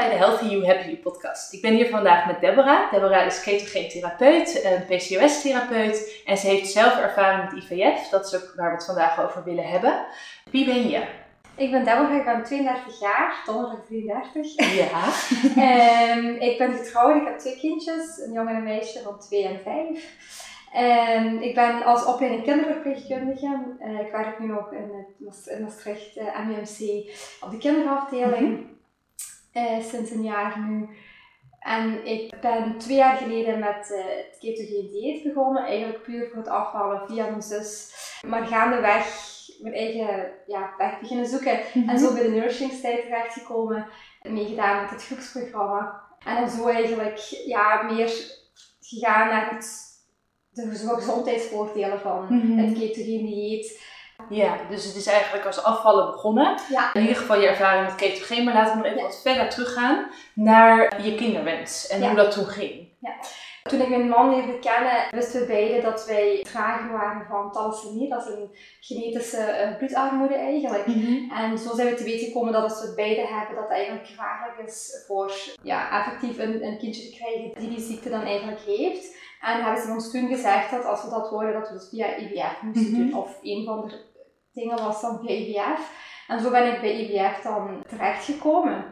bij de Healthy You Happy You podcast. Ik ben hier vandaag met Deborah. Deborah is ketogeen therapeut, een PCOS-therapeut en ze heeft zelf ervaring met IVF. Dat is ook waar we het vandaag over willen hebben. Wie ben je? Ik ben Deborah, ik ben 32 jaar, donderdag 33. Ja. Ehm, ik ben getrouwd, ik heb twee kindjes, een jongen en een meisje van 2 en 5. En ik ben als opleiding kinderverpleegkundige. Uh, ik werk nu nog in, in Maastricht, eh, MUMC, op de kinderafdeling. Uh, sinds een jaar nu. En ik ben twee jaar geleden met het ketogeen dieet begonnen. Eigenlijk puur voor het afvallen via mijn zus. Maar gaandeweg mijn eigen ja, weg beginnen zoeken. En mhm. zo bij de nourishingstijd terechtgekomen. Meegedaan met het groepsprogramma. En dan zo eigenlijk ja, meer gegaan naar het de gezondheidsvoordelen van mm het ketogene dieet. Ja, dus het is eigenlijk als afvallen begonnen. Ja. In ieder geval je ervaring met ketogeen. Maar laten we nog even wat verder teruggaan naar je kinderwens en hoe dat toen ging. Ja. Toen ik mijn man leerde kennen, wisten we beiden dat wij drager waren van thalassemie. Dat is een genetische uh, bloedarmoede eigenlijk. Mhm. En zo zijn we te weten gekomen dat als we het beide hebben, dat het eigenlijk gevaarlijk is voor ja, effectief een, een kindje te krijgen die die ziekte dan eigenlijk heeft. En hebben ze ons toen gezegd dat als we dat hoorden, dat we dat via IVF moesten mhm. doen. Of een van de dingen was dan via IVF. En zo ben ik bij IVF dan terechtgekomen.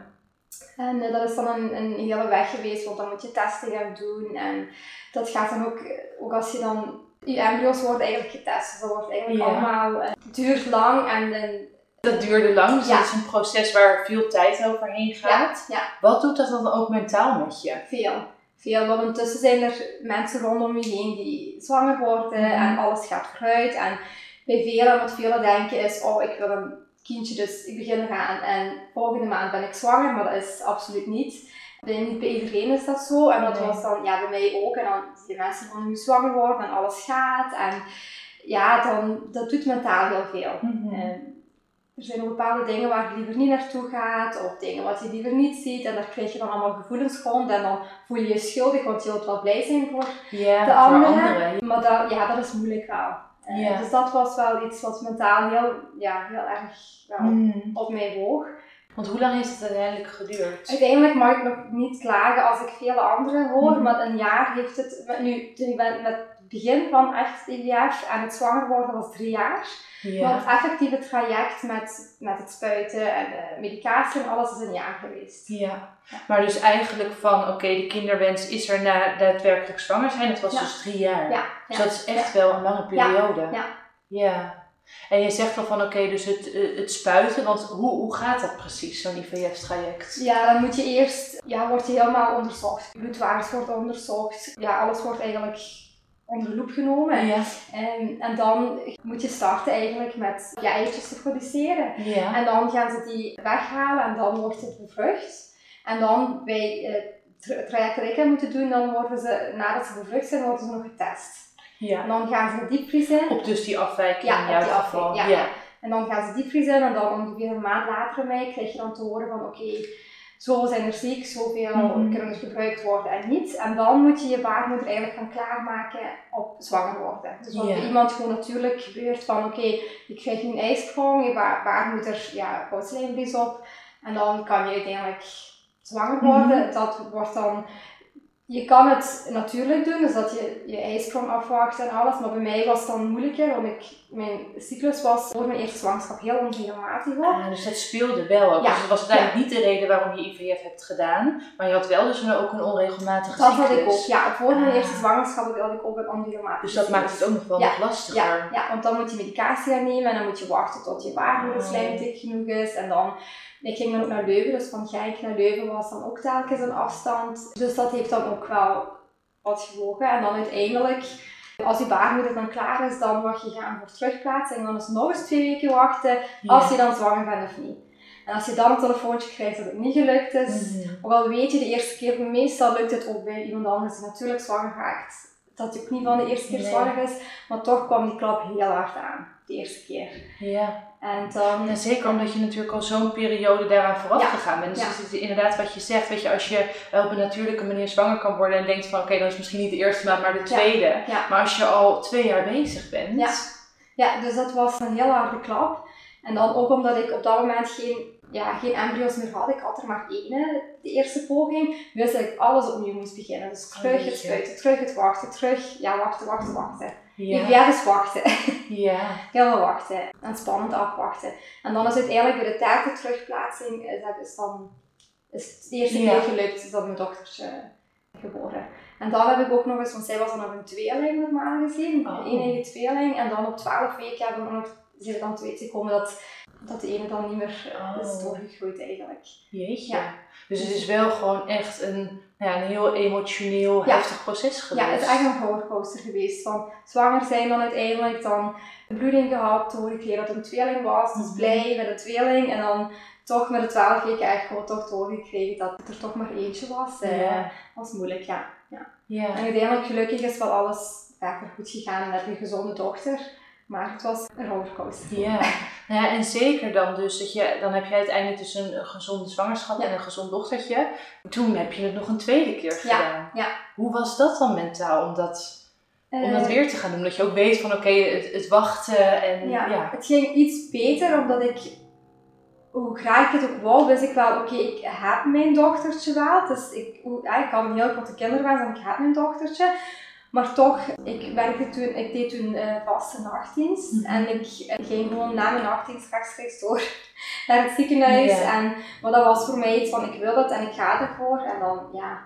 En uh, dat is dan een, een hele weg geweest, want dan moet je testen gaan doen. En dat gaat dan ook, ook als je dan, je embryo's worden eigenlijk getest. Dus dat wordt eigenlijk allemaal, uh, duurt lang en, en dat duurde lang, dus dat is een proces waar veel tijd overheen gaat. Ja, ja. Wat doet dat dan ook mentaal met je? Veel veel. Want intussen zijn er mensen rondom je heen die zwanger worden mhm. en alles gaat vooruit. En bij velen, wat velen denken is, oh ik wil een kindje, dus ik begin eraan en volgende maand ben ik zwanger. Maar dat is absoluut niet. Bij, niet bij iedereen is dat zo. En dat was dan ja, bij mij ook. En dan die mensen van nu zwanger worden en alles gaat. En ja, dan, dat doet mentaal heel veel. Mm er zijn bepaalde dingen waar je liever niet naartoe gaat, of dingen wat je liever niet ziet, en daar krijg je dan allemaal gevoelens rond, en dan voel je je schuldig, want je wilt wel blij zijn voor de anderen. Maar dat, ja, dat is moeilijk wel. Uh, Dus dat was wel iets wat mentaal heel, ja, heel erg wel, hmm. op mij woog. Want hoe lang heeft het uiteindelijk geduurd? Uiteindelijk mag ik nog niet klagen als ik vele anderen hoor, hmm. maar een jaar heeft het, nu, toen ik ben met begin van echt IVF en het zwanger worden was drie jaar. Ja. Want het effectieve traject met, met het spuiten en de medicatie en alles is een jaar geweest. Ja, maar dus eigenlijk van oké, de kinderwens is er na daadwerkelijk zwanger zijn, dat was dus drie jaar. Ja. Dus dat is echt wel een lange periode. Ja. ja. En je zegt al van oké, dus het, eh, het spuiten, want hoe, hoe gaat dat precies, zo'n IVF-traject? Ja, dan moet je eerst, ja, wordt je helemaal onderzocht. Bloedwaardes wordt onderzocht. Ja, alles wordt eigenlijk onder de loep genomen. Ja. En, en dan moet je starten eigenlijk met je eitjes te produceren. Ja. En dan gaan ze die weghalen en dan wordt het bevrucht. En dan bij het traject dat ik heb moeten doen, dan worden ze, nadat ze bevrucht zijn, worden ze nog getest. Ja. En dan gaan ze diepvriezen. Op dus die afwijking ja, in jouw geval. Ja. ja. En dan gaan ze diepvriezen en dan ongeveer een maand later mij krijg je dan te horen van oké, zoveel zijn er ziek, zoveel mm kunnen er gebruikt worden en niet. En dan moet je je baarmoeder eigenlijk gaan klaarmaken op zwanger worden. Dus wat iemand gewoon natuurlijk gebeurt van oké, je krijgt een ijsprong, je baarmoeder ja, bouwt op en dan kan je uiteindelijk zwanger worden. Mhm. Dat wordt dan je kan het natuurlijk doen, dus dat je je ijsprong afwacht en alles, maar bij mij was het dan moeilijker, want ik, mijn cyclus was voor mijn eerste zwangerschap heel onregelmatig Ah, dus dat speelde wel ook. Ja. Dus dat was eigenlijk niet de reden waarom je IVF hebt gedaan, maar je had wel dus ook een onregelmatige dat cyclus. Dat had ik ook, ja. Voor mijn ah. eerste zwangerschap had ik ook een onregelmatige Dus dat maakt het ook nog wel lastiger. Ja, ja, want dan moet je medicatie gaan nemen en dan moet je wachten tot je baarmoederslijm dik genoeg is en dan ik ging dan ook naar Leuven, dus van Genk naar Leuven was dan ook telkens een afstand. Dus dat heeft dan ook wel wat gewogen. En dan uiteindelijk, als die baarmoeder dan klaar is, dan word je gaan voor terugplaatsing. En dan is nog eens twee weken wachten als je dan zwanger bent of niet. En als je dan een telefoontje krijgt dat het niet gelukt is, mm ook al weet je de eerste keer, meestal lukt het ook bij iemand anders die natuurlijk zwanger raakt. Dat je ook niet van de eerste keer zwanger is, maar toch kwam die klap heel hard aan, de eerste keer. Ja. En dan, zeker omdat je natuurlijk al zo'n periode daaraan vooraf gegaan bent. Dus ja. het is inderdaad wat je zegt, weet je, als je op een natuurlijke manier zwanger kan worden en denkt van oké, dan is misschien niet de eerste maand, maar de tweede. Maar als je al twee jaar bezig bent. Ja, ja dus dat was een heel harde klap. En dan ook omdat ik op dat moment geen ja, geen embryo's meer had. Ik had er maar één, de eerste poging. Wist dat ik alles opnieuw moest beginnen. Dus terug het spuiten, terug het wachten, terug, ja, wachten, wachten, wachten. Ja. Ik eens wachten. Ja. Heel wachten. En spannend afwachten. En dan is uiteindelijk bij de derde terugplaatsing, is, dat is dan is het eerste keer gelukt, is dat mijn dochtertje geboren. En dan heb ik ook nog eens, want zij was dan nog een tweeling normaal gezien, oh. een enige tweeling. En dan op 12 weken hebben we nog, we dan te weten gekomen dat dat de ene dan niet meer oh. is doorgegroeid eigenlijk. Jeetje. Ja. Dus het is wel gewoon echt een, ja, een heel emotioneel, heftig proces geweest. Ja, het is echt een rollercoaster geweest. Van zwanger zijn dan uiteindelijk, dan een bloeding gehad, doorgekregen dat het een tweeling was, dus blij met een tweeling. En dan toch met de twaalf weken echt gewoon toch doorgekregen dat er toch maar eentje was. Eh, ja. Dat was moeilijk, ja. ja. En uiteindelijk gelukkig is wel alles echt goed gegaan en heb je een gezonde dochter. Maar het was een rollercoaster. Ja. Nou ja, en zeker dan dus dat je, dan heb je uiteindelijk dus een, gezonde zwangerschap en een gezond dochtertje. Toen heb je het nog een tweede keer gedaan. Ja. Hoe was dat dan mentaal om dat, om dat eh, weer te gaan doen? Dat je ook weet van oké, het, het, wachten en ja. Het ging iets beter omdat ik, hoe graag ik het ook wou, wist ik wel oké, ik heb mijn dochtertje wel. Dus ik, ik had een heel grote kinderwens en ik heb mijn dochtertje. Maar toch, ik werkte toen, ik deed toen uh, vaste nachtdienst. Mhm. En ik ging gewoon na mijn nachtdienst rechtstreeks door naar het ziekenhuis. En, maar dat was voor mij iets van, ik wil dat en ik ga ervoor. En dan, ja,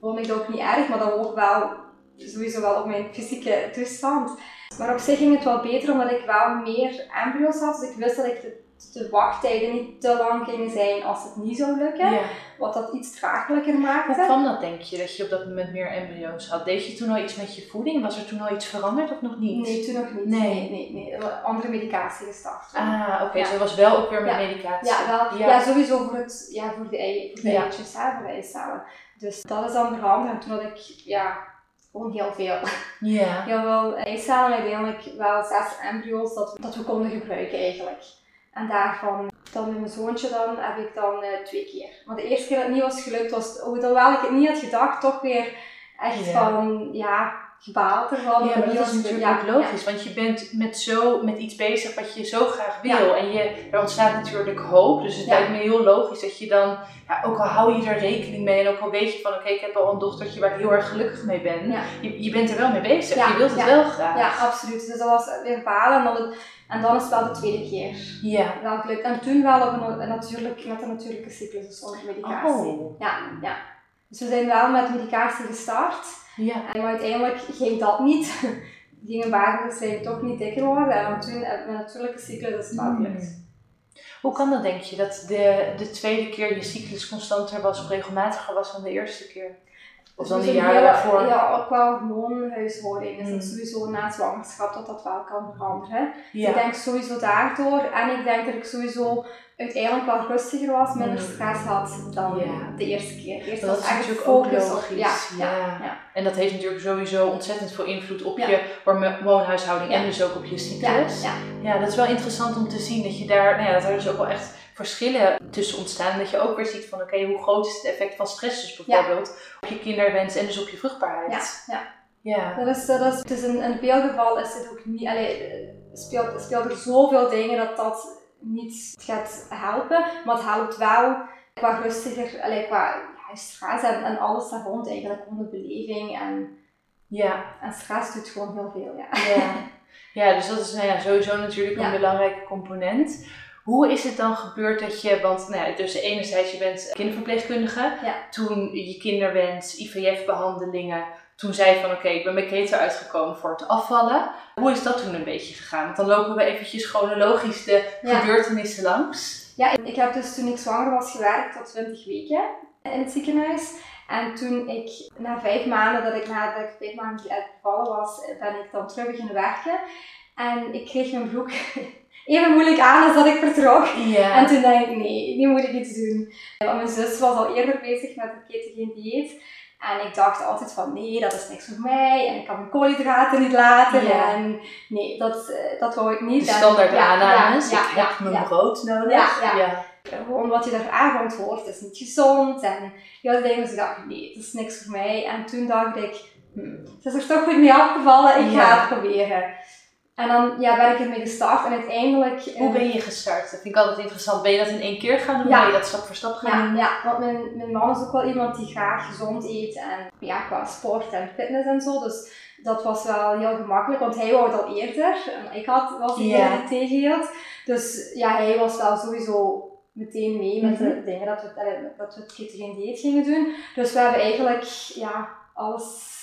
vond ik dat ook niet erg, maar dat ook wel sowieso wel op mijn fysieke toestand. Maar op zich ging het wel beter, omdat ik wel meer embryo's had. Dus ik wist dat ik de de wachttijden niet te lang gingen zijn als het niet zou lukken. Wat dat iets draaglijker maakte. Hoe kwam dat, denk je, dat je op dat moment meer embryo's had? Deed je toen al iets met je voeding? Was er toen al iets veranderd of nog niet? Nee, toen nog niet. Nee, nee, nee. Andere medicatie gestart. Ah, oké. Okay. was wel ook weer met medicatie. Ja, wel, ja. sowieso voor, het, ja, voor de, ei, voor de eitjes, hè, voor de eicellen. Dus dat is dan veranderd. En toen had ik, ja, gewoon heel veel. Ja. Heel veel eicellen, uiteindelijk wel zes embryo's dat, dat we konden gebruiken eigenlijk. En daarvan, dan met mijn zoontje dan, heb ik dan uh, twee keer. Maar de eerste keer dat het niet was gelukt, was, hoewel ik het niet had gedacht, toch weer echt van, ja, gebaald ervan. Ja, maar dat is natuurlijk ook logisch, want je bent met, zo, met iets bezig wat je zo graag wil. En je, er ontstaat natuurlijk hoop, dus het lijkt me heel logisch dat je dan, ja, ook al hou je er rekening mee en ook al weet je van, oké, ik heb al een dochtertje waar ik heel erg gelukkig mee ben. Je, je bent er wel mee bezig, je wilt het wel graag. Ja, absoluut. Dus dat was weer balen en dan het en dan is het wel de tweede keer. Ja. Gelukt. En toen wel op een, natuurlijk, met een natuurlijke cyclus, dus zonder medicatie. Oh. Ja, ja. Dus we zijn wel met medicatie gestart. Ja. En maar uiteindelijk ging dat niet. Gingen zijn toch niet dikker worden. En toen met natuurlijke cyclus is het. Hmm. Hoe kan dat denk je, dat de, de tweede keer je cyclus constanter was of regelmatiger was dan de eerste keer? Of dan dus daarvoor? Ja, ook wel hormoonhuishouding. Dus dat is sowieso na zwangerschap dat dat wel kan veranderen. Dus ik denk sowieso daardoor. En ik denk dat ik sowieso uiteindelijk wel rustiger was, minder mm. stress had dan de eerste keer. Eerst dat is natuurlijk ook logisch. Ja, ja, ja, En dat heeft natuurlijk sowieso ontzettend veel invloed op je hormoonhuishouding en dus ook op je cyclus. Ja, ja. dat is wel interessant om te zien dat je daar, nou ja, dat er dus ook wel echt verschillen tussen ontstaan. Dat je ook weer ziet van oké, hoe groot is het effect van stress dus bijvoorbeeld op je kinderwens en dus op je vruchtbaarheid. Ja, ja. ja. Dat is, dat is, dus in, in veel gevallen is het ook niet, allee, speelt, speelt er zoveel dingen dat dat niet gaat helpen, maar het helpt wel qua rustiger, allee, qua ja, stress en, en alles daar rond eigenlijk, de beleving en, ja. en stress doet gewoon heel veel. Ja, ja. ja dus dat is nou ja, sowieso natuurlijk een belangrijke component. Hoe is het dan gebeurd dat je, want nou ja, dus enerzijds je bent kinderverpleegkundige, toen je kinderwens, IVF-behandelingen, toen zei je van oké, ik ben bij Keter uitgekomen voor het afvallen. Hoe is dat toen een beetje gegaan? Want dan lopen we eventjes chronologisch de gebeurtenissen langs. Ja, ik heb dus toen ik zwanger was gewerkt tot 20 weken in het ziekenhuis. En toen ik na vijf maanden, dat ik na ik vijf maanden uitgevallen was, ben ik dan terug beginnen werken. En ik kreeg mijn broek even moeilijk aan als dat ik vertrok. En toen dacht ik, nee, nu moet ik iets doen. Want mijn zus was al eerder bezig met het ketogeen dieet. En ik dacht altijd van, nee, dat is niks voor mij. En ik kan mijn koolhydraten niet laten. En nee, dat, uh, dat wou ik niet. De standaard en, aannames. Ja, ja, ik heb mijn brood nodig. Ja, ja. Gewoon wat je daar aankomt hoort, is niet gezond. En heel dingen, dus ik dacht, nee, dat is niks voor mij. En toen dacht ik, hm, het is er toch goed mee afgevallen, ik ga het proberen. En dan ja, ben ik ermee gestart en uiteindelijk... Hoe eh, ben je gestart? Dat vind ik altijd interessant. Ben je dat in één keer gaan doen? Ja. Ben je dat stap voor stap gaan Ja, doen? ja, want mijn, mijn man is ook wel iemand die graag gezond eet en ja, qua sport en fitness en zo. Dus dat was wel heel gemakkelijk, want hij wou het al eerder. En ik had, was die tegenhield. Dus ja, hij was wel sowieso meteen mee met de dingen dat we, dat we het ketogeen dieet gingen doen. Dus we hebben eigenlijk ja, alles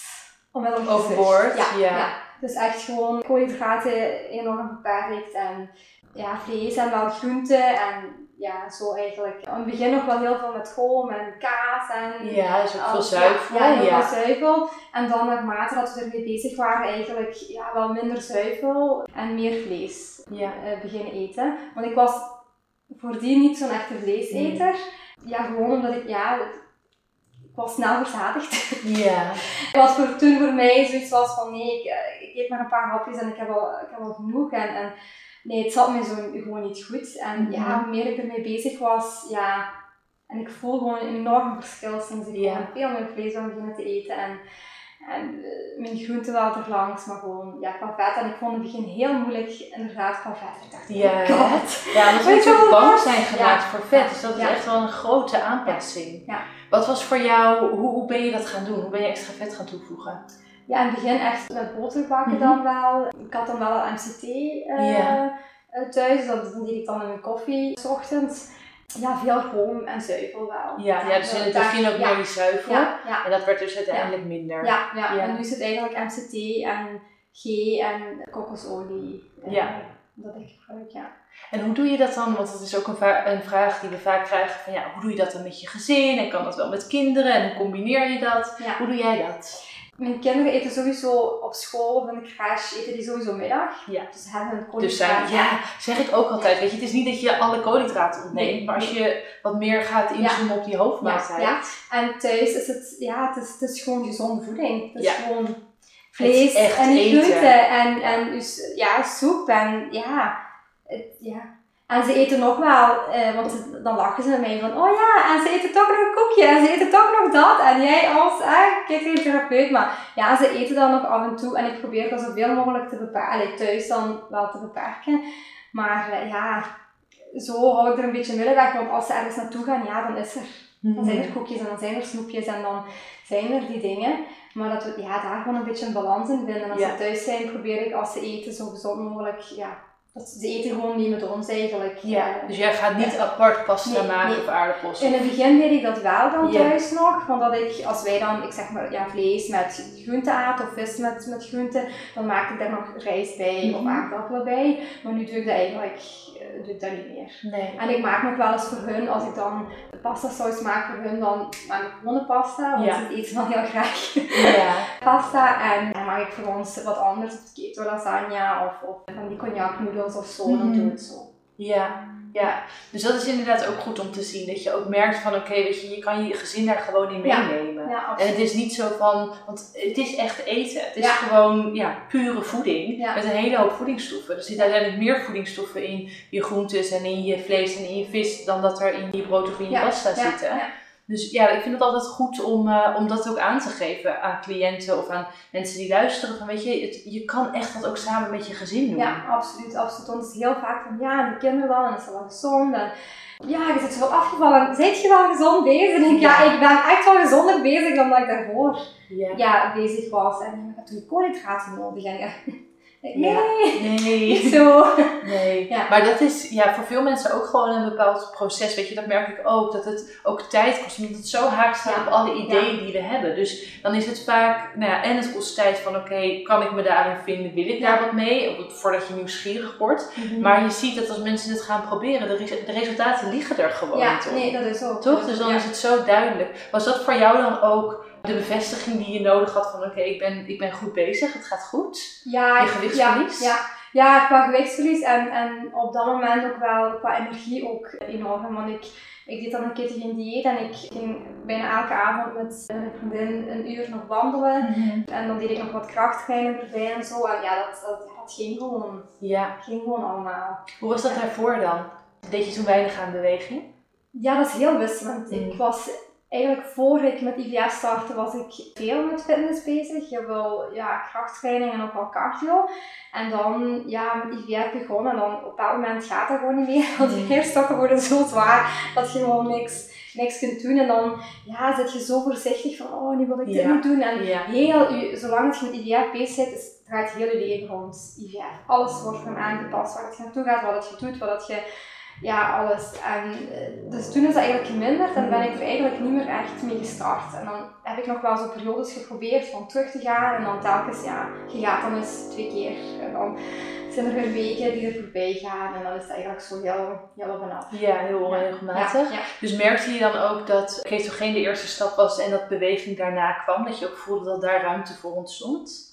onmiddellijk Overboord, ja. ja. Dus echt gewoon koolhydraten enorm beperkt en ja, vlees en wel groenten en ja, zo eigenlijk. In het begin nog wel heel veel met room en kaas en Ja, dus ook veel zuivel. Ja, heel Ja. veel zuivel. En dan naarmate dat we ermee bezig waren, eigenlijk ja, wel minder zuivel en meer vlees Ja. eh, beginnen eten. Want ik was voordien niet zo'n echte vleeseter. Ja, gewoon omdat ik, ja, was snel verzadigd. Ja. Wat voor, toen voor mij zoiets was van nee, ik, eh, ik eet maar een paar hapjes en ik heb al, ik heb al genoeg. En, en nee, het zat me zo gewoon niet goed. En ja, Mhm. hoe meer ik ermee bezig was, ja, en ik voel gewoon een enorm verschil sinds ik Ja. veel meer vlees ben beginnen te eten. En, en eh, mijn groenten wel erlangs, maar gewoon ja, qua vet. En ik vond het begin heel moeilijk, inderdaad, qua vet. Ik dacht, Ja. oh god. Ja, je bang zijn gemaakt Ja. voor vet. Dus dat is Ja. echt wel een grote aanpassing. Ja. Wat was voor jou, hoe, hoe ben je dat gaan doen? Hoe ben je extra vet gaan toevoegen? Ja, in het begin echt met boter bakken Mhm. dan wel. Ik had dan wel een MCT eh, Ja. eh, thuis, dat deed ik dan in mijn koffie, s ochtends. Ja, veel room en zuivel wel. Ja, ja dus in het begin ook meer die zuivel. Ja, ja, En dat werd dus uiteindelijk minder. ja. En nu is het eigenlijk MCT en G en kokosolie. eh, Ja. Dat ik gebruik, ja. En hoe doe je dat dan? Want dat is ook een, een vraag die we vaak krijgen van ja, hoe doe je dat dan met je gezin? En kan dat wel met kinderen? En hoe combineer je dat? Ja. Hoe doe jij dat? Mijn kinderen eten sowieso op school of in de crash, eten die sowieso middag. Ja. Dus ze hebben een Dus zijn, koolhydraten. ja, zeg ik ook altijd. Weet je, het is niet dat je alle koolhydraten ontneemt, Nee, maar als je wat meer gaat inzoomen op die hoofdmaaltijd. Ja, En thuis is het, ja, het is, het is gewoon gezonde voeding. Het is Ja. gewoon vlees en groenten en, en ja, soep en ja, het, ja. En ze eten nog wel, eh, want ze- dan lachen ze met mij van, oh ja, en ze eten toch nog een koekje en ze eten toch nog dat. En jij als, eh, geen therapeut, maar ja, ze eten dan nog af en toe en ik probeer dat zoveel mogelijk te beperken, thuis dan wel te beperken. Maar eh, ja, zo hou ik er een beetje middenweg, want als ze ergens naartoe gaan, ja, dan is er dan zijn er koekjes en dan zijn er snoepjes en dan zijn er die dingen. Maar dat we ja, daar gewoon een beetje een balans in vinden. Als Ja. ze thuis zijn, probeer ik als ze eten zo gezond mogelijk. Ja, dat ze eten gewoon mee met ons eigenlijk. Ja, Eh, dus jij gaat niet apart pasta Nee, maken nee. of aardappels. in het begin deed ik dat wel dan thuis nog. Van dat ik, als wij dan, ik zeg maar, ja, vlees met groente aten of vis met, met groente, dan maakte ik daar nog rijst bij of Mhm. aardappelen bij. Maar nu doe ik dat eigenlijk eh, doe ik dat niet meer. Nee. En ik maak nog wel eens voor hun, als ik dan pasta saus maak voor hun, dan maak ik pasta, want Ja. ze eten wel heel graag Ja. pasta. En dan maak ik voor ons wat anders, keto lasagne of, of van die cognac noedels of zo, dan Mhm. doe ik het zo. Ja, ja. Dus dat is inderdaad ook goed om te zien. Dat je ook merkt van oké, weet je, je kan je gezin daar gewoon in meenemen. Ja, En het is niet zo van, want het is echt eten. Het is Ja. gewoon ja, pure voeding met een hele hoop voedingsstoffen. Er zitten uiteindelijk meer voedingsstoffen in je groentes en in je vlees en in je vis dan dat er in je brood of in je pasta zitten. Dus ja, ik vind het altijd goed om, eh, om dat ook aan te geven aan cliënten of aan mensen die luisteren. Van weet je, het, je kan echt dat ook samen met je gezin doen. Ja, absoluut, absoluut. Want het is heel vaak van, ja, en de kinderen dan, en is dat wel gezond? En ja, je zit zo afgevallen. Zijt je wel gezond bezig? En ik, ja, Ja. ik ben echt wel gezonder bezig dan dat ik daarvoor Ja. ja, bezig was. En je hebt toen koolhydraten nodig. En ja, nee, Ja. niet Nee. zo. Nee, Ja. maar dat is ja, voor veel mensen ook gewoon een bepaald proces. Weet je, dat merk ik ook. Dat het ook tijd kost, omdat het zo haakt staat Ja. op alle ideeën die we hebben. Dus dan is het vaak, nou ja, en het kost tijd van oké, kan ik me daarin vinden? Wil ik daar wat mee? Voordat je nieuwsgierig wordt. Maar je ziet dat als mensen het gaan proberen, de, res- de resultaten liggen er gewoon ja, nee, dat is ook. Toch? Dus dan is het zo duidelijk. Was dat voor jou dan ook de bevestiging die je nodig had van oké, ik, ben, ik ben goed bezig, het gaat goed? ja, je gewichtsverlies? Ja, ja. ja, qua gewichtsverlies en, en op dat moment ook wel qua energie ook enorm. Want ik, ik deed dan een ketogeen dieet en ik ging bijna elke avond met een vriendin een uur nog wandelen. En dan deed ik nog wat krachttraining erbij en zo. En ja, dat, dat, dat ging, gewoon, Ja. ging gewoon allemaal. Hoe was dat daarvoor dan? Deed je toen weinig aan beweging? Ja, dat is heel wisselend. Mm. Ik was eigenlijk voor ik met IVF startte, was ik veel met fitness bezig. Heel veel ja, krachttraining en ook wel cardio. En dan ja, met IVF begonnen. En dan op dat moment gaat dat gewoon niet meer. Want de eerstokken worden zo zwaar dat je gewoon niks, niks kunt doen. En dan ja, zit je zo voorzichtig van, oh, nu wil ik dit Ja. niet doen. En Ja. heel, je- zolang je met IVF bezig bent, is, draait heel je leven rond IVF. Alles wordt van aangepast. Waar het je naartoe gaat, wat het je doet, wat het je... Ja, alles. En, eh, dus toen is dat eigenlijk geminderd en ben ik er eigenlijk niet meer echt mee gestart. En dan heb ik nog wel zo periodes geprobeerd van terug te gaan en dan telkens, ja, je gaat dan eens twee keer. En dan zijn er weer weken die er voorbij gaan en dan is het eigenlijk zo heel, heel op en af. Ja, heel. Ja, ja. Dus merkte je dan ook dat ketogeen de eerste stap was en dat beweging daarna kwam? Dat je ook voelde dat daar ruimte voor ontstond?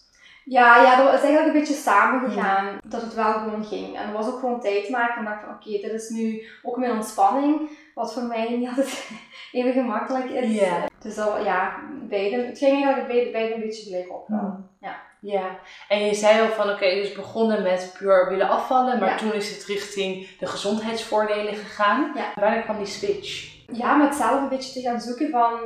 Ja, ja, dat is eigenlijk een beetje samengegaan dat het wel gewoon ging. En er was ook gewoon tijd maken en dacht van oké, dit is nu ook mijn ontspanning, wat voor mij niet altijd even gemakkelijk is. Ja. Dus dat, ja, beide, het ging eigenlijk beide, beide een beetje gelijk op. wel. Ja. Ja, en je zei al van oké, dus begonnen met puur willen afvallen, maar Ja. toen is het richting de gezondheidsvoordelen gegaan. Ja. Wanneer kwam die switch? ja, met zelf een beetje te gaan zoeken van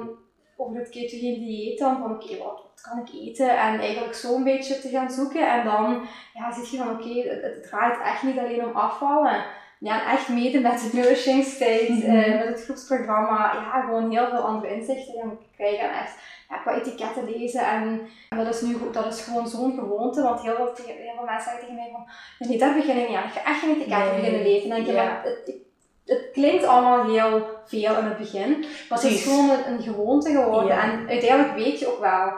over het ketogene dieet dan, van oké, wat, wat kan ik eten? En eigenlijk zo een beetje te gaan zoeken. En dan ja, zit je van oké, het, het draait echt niet alleen om afvallen. Ja, en echt mede met de Nourishing State, Mhm. eh, met het groepsprogramma, ja, gewoon heel veel andere inzichten gaan krijgen. En echt ja, qua etiketten lezen. En, en dat is nu dat is gewoon zo'n gewoonte, want heel veel, tegen- heel veel mensen zeggen tegen mij van, nee, daar begin ik niet aan. Ik ga echt geen etiketten Nee. beginnen lezen. En Ja. het, het, klinkt allemaal heel veel in het begin, maar het is gewoon een, een gewoonte geworden. Ja. En uiteindelijk weet je ook wel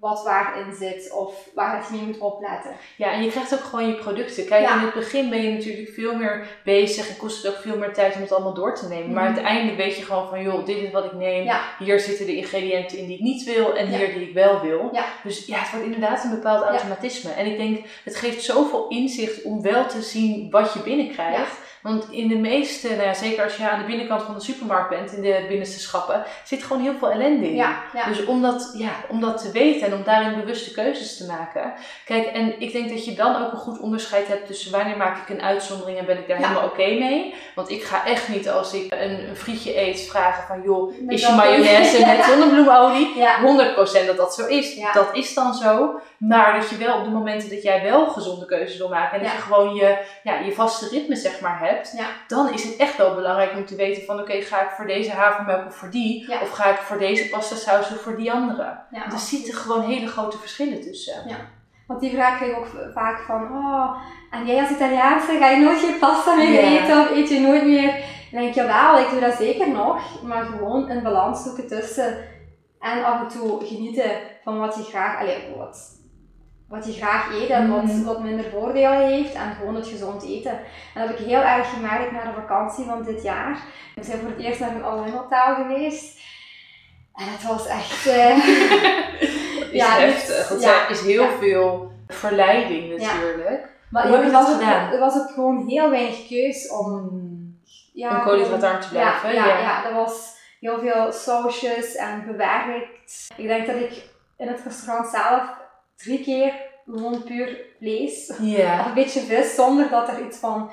wat waarin zit of waar je mee moet opletten. Ja, en je krijgt ook gewoon je producten. Kijk, Ja. in het begin ben je natuurlijk veel meer bezig en kost het ook veel meer tijd om het allemaal door te nemen. Maar Mhm. uiteindelijk weet je gewoon van, joh, dit is wat ik neem. Ja. Hier zitten de ingrediënten in die ik niet wil en Ja. hier die ik wel wil. Dus ja, het wordt inderdaad een bepaald automatisme. En ik denk, het geeft zoveel inzicht om wel te zien wat je binnenkrijgt. Want in de meeste, nou ja, zeker als je aan de binnenkant van de supermarkt bent, in de binnenste schappen, zit gewoon heel veel ellende in. Ja, ja. Dus om dat, ja, om dat te weten en om daarin bewuste keuzes te maken. Kijk, en ik denk dat je dan ook een goed onderscheid hebt tussen wanneer maak ik een uitzondering en ben ik daar helemaal oké mee. Want ik ga echt niet als ik een, een frietje eet vragen van joh, Met is je mayonaise met zonnebloemolie? ja. 100% dat dat zo is. Dat is dan zo. Maar dat je wel op de momenten dat jij wel gezonde keuzes wil maken en dat je gewoon je, ja, je vaste ritme zeg maar hebt, Ja. dan is het echt wel belangrijk om te weten van oké, ga ik voor deze havermelk of voor die? Ja. Of ga ik voor deze pasta saus of voor die andere? ja. Er zitten gewoon hele grote verschillen tussen. Want die vraag krijg ik ook vaak van, oh, en jij als Italiaanse ga je nooit geen pasta meer Ja. eten of eet je nooit meer? Dan denk ik, jawel, ik doe dat zeker nog, maar gewoon een balans zoeken tussen en af en toe genieten van wat je graag, allee, wat, wat je graag eet en wat, wat minder voordelen heeft en gewoon het gezond eten. En dat heb ik heel erg gemerkt na de vakantie van dit jaar. We zijn voor het eerst naar een all hotel geweest. En het was echt... eh, is Ja, heftig. dus- Want ja, is heel ja. veel verleiding Ja. natuurlijk. Maar Hoe heb je was dat ook- gedaan? Er was ook gewoon heel weinig keus om... Ja, Om te blijven, Ja, ja, er was heel veel sausjes en bewerkt. Ik denk dat ik in het restaurant zelf drie keer gewoon puur vlees of Ja. een beetje vis zonder dat er iets van...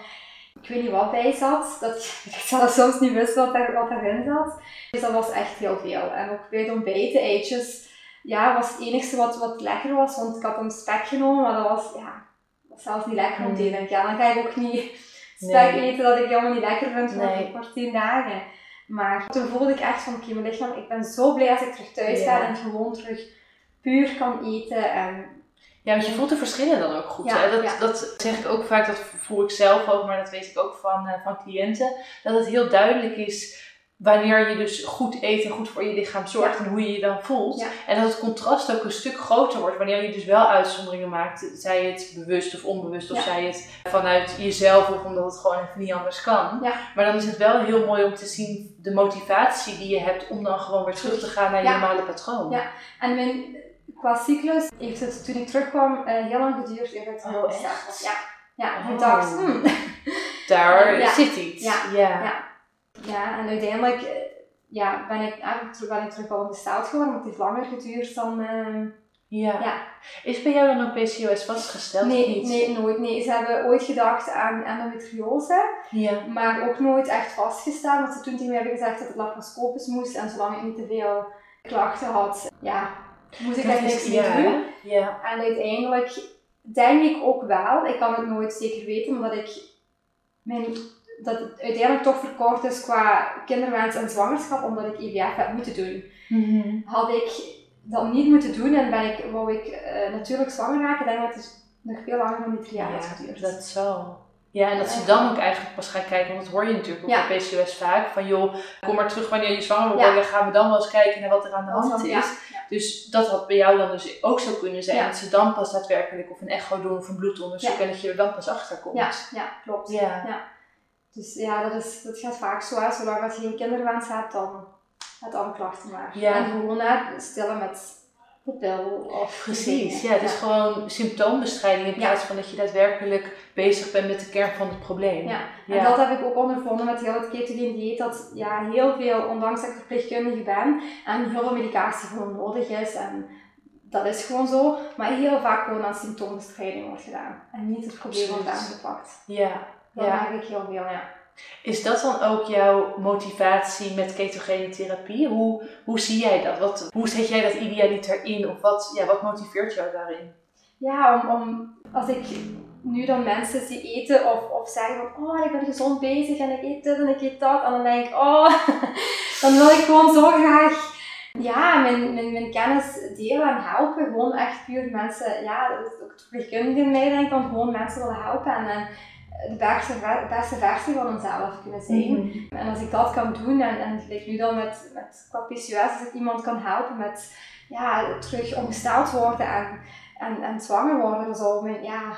Ik weet niet wat bij zat. Dat ik zelf soms niet wist wat, er, wat erin zat. Dus dat was echt heel veel. En ook bij het ontbijt, de eitjes, ja, was het enigste wat, wat lekker was. Want ik had een spek genomen, maar dat was, ja, was zelfs niet lekker om te Mm. eten. Ja, dan ga ik ook niet spek Nee. eten dat ik helemaal niet lekker vind voor, Nee. voor tien dagen. Maar toen voelde ik echt van, oké, mijn lichaam, ik ben zo blij als ik terug thuis Ja. ga en gewoon terug puur kan eten. En Ja, want je voelt de verschillen dan ook goed. Ja, hè? Dat, ja. dat zeg ik ook vaak, dat voel ik zelf ook, maar dat weet ik ook van, eh, van cliënten. Dat het heel duidelijk is wanneer je dus goed eet en goed voor je lichaam zorgt en hoe je je dan voelt. Ja. En dat het contrast ook een stuk groter wordt wanneer je dus wel uitzonderingen maakt. Zij het bewust of onbewust of Ja. zij het vanuit jezelf of omdat het gewoon even niet anders kan. Ja. Maar dan is het wel heel mooi om te zien de motivatie die je hebt om dan gewoon weer terug te gaan naar je Ja. normale patroon. Ja. En mijn, qua cyclus heeft het toen ik terugkwam eh, heel lang geduurd eer het Oh. Ja. Ja, Oh. dacht, hmm. Daar Ja. zit iets. Ja. ja. Ja. en uiteindelijk eh, ja, ben, ik, eigenlijk terug- ben ik terug wel besteld geworden, maar het heeft langer geduurd dan, eh, Ja. Ja. Is bij jou dan ook PCOS vastgesteld Nee, niet? nee, nooit. Nee, ze hebben ooit gedacht aan endometriose, Ja. maar ook nooit echt vastgesteld. Want ze toen tegen mij hebben gezegd dat het laparoscopisch moest en zolang ik niet te veel klachten had, ja, moest ik daar niks mee ja, doen. Ja. En uiteindelijk denk ik ook wel, ik kan het nooit zeker weten, omdat ik mijn, dat het uiteindelijk toch verkort is qua kinderwens en zwangerschap, omdat ik IVF heb moeten doen. Mhm. Had ik dat niet moeten doen en ben ik, wou ik eh, natuurlijk zwanger raken, denk ik dat het nog veel langer dan die drie jaar had geduurd. dat zal. Ja, en dat ze dan ook eigenlijk pas gaan kijken, want dat hoor je natuurlijk ook Ja. bij PCOS vaak. Van joh, kom maar terug wanneer je zwanger wordt Ja. worden, gaan we dan wel eens kijken naar wat er aan de hand dan- is. ja. Dus dat had bij jou dan dus ook zo kunnen zijn. Dat ze dan pas daadwerkelijk of een echo doen of een bloedonderzoek en dat je er dan pas achter komt. Ja, ja, klopt. Ja. Dus ja, dat, is, dat gaat vaak zo. Hè. Zolang dat je geen kinderwens hebt, dan het alle klachten maar. Ja. En gewoon hè, stillen met de pil. Of Precies, ja, het is gewoon symptoombestrijding in Ja. plaats van dat je daadwerkelijk bezig bent met de kern van het probleem. Ja, en dat heb ik ook ondervonden met heel het ketogeen dieet, dat ja, heel veel, ondanks dat ik verpleegkundige ben, en heel veel medicatie gewoon nodig is, en dat is gewoon zo, maar heel vaak gewoon aan symptoombestrijding wordt gedaan, en niet het probleem wordt aangepakt. Ja, Dat ja. ik heel veel, ja. Is dat dan ook jouw motivatie met ketogene therapie? Hoe, hoe zie jij dat? Wat, hoe zet jij dat idealiter in? Of wat, ja, wat motiveert jou daarin? Ja, om, om, als ik nu dan mensen zie eten of, of zeggen van, oh, ik ben gezond bezig en ik eet dit en ik eet dat, en dan denk ik, oh, dan wil ik gewoon zo graag ja, mijn, mijn, mijn kennis delen en helpen. Gewoon echt puur mensen, ja, dat is ook in mij denk ik, dan gewoon mensen willen helpen en, en de beste, beste versie van onszelf kunnen zijn. Mhm. En als ik dat kan doen, en, en gelijk nu dan met, met qua PCOS, als ik iemand kan helpen met ja, terug ongesteld worden en, en, en zwanger worden, dan zou mijn, ja,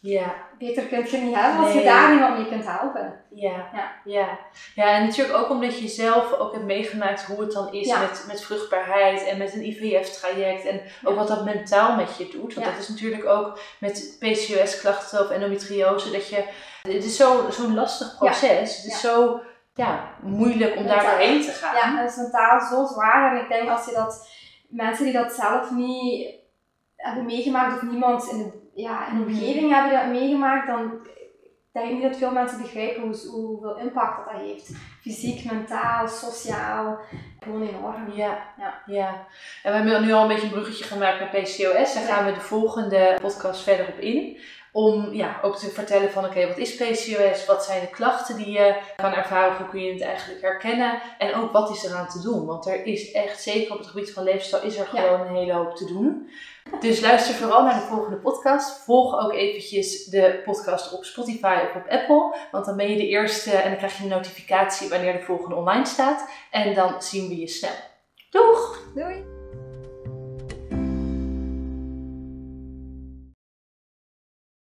Ja, beter kun je niet hebben als Nee. je daar iemand mee kunt helpen. ja, Ja. ja. Ja, en natuurlijk ook omdat je zelf ook hebt meegemaakt hoe het dan is Ja. met, met vruchtbaarheid en met een IVF-traject. En ook wat dat mentaal met je doet. Want dat is natuurlijk ook met PCOS-klachten of endometriose. Dat je, het is zo- zo'n lastig proces. Het is zo ja, moeilijk om daar Mentaal. doorheen te gaan. Ja, het is mentaal zo zwaar en ik denk als je dat, mensen die dat zelf niet hebben meegemaakt of niemand in de, ja, in de Mhm. omgeving hebben dat meegemaakt, dan denk ik niet dat veel mensen begrijpen hoe, hoeveel impact dat, dat heeft. Fysiek, mentaal, sociaal, gewoon enorm. Ja, Ja. ja. En we hebben nu al een beetje een bruggetje gemaakt naar PCOS. Daar gaan we de volgende podcast verder op in. Om ja, ook te vertellen van oké, wat is PCOS? Wat zijn de klachten die je kan ervaren? Hoe kun je het eigenlijk herkennen? En ook wat is eraan te doen? Want er is echt, zeker op het gebied van leefstijl, is er Ja. gewoon een hele hoop te doen. Dus luister vooral naar de volgende podcast. Volg ook eventjes de podcast op Spotify of op Apple. Want dan ben je de eerste en dan krijg je een notificatie wanneer de volgende online staat. En dan zien we je snel. Doeg! Doei!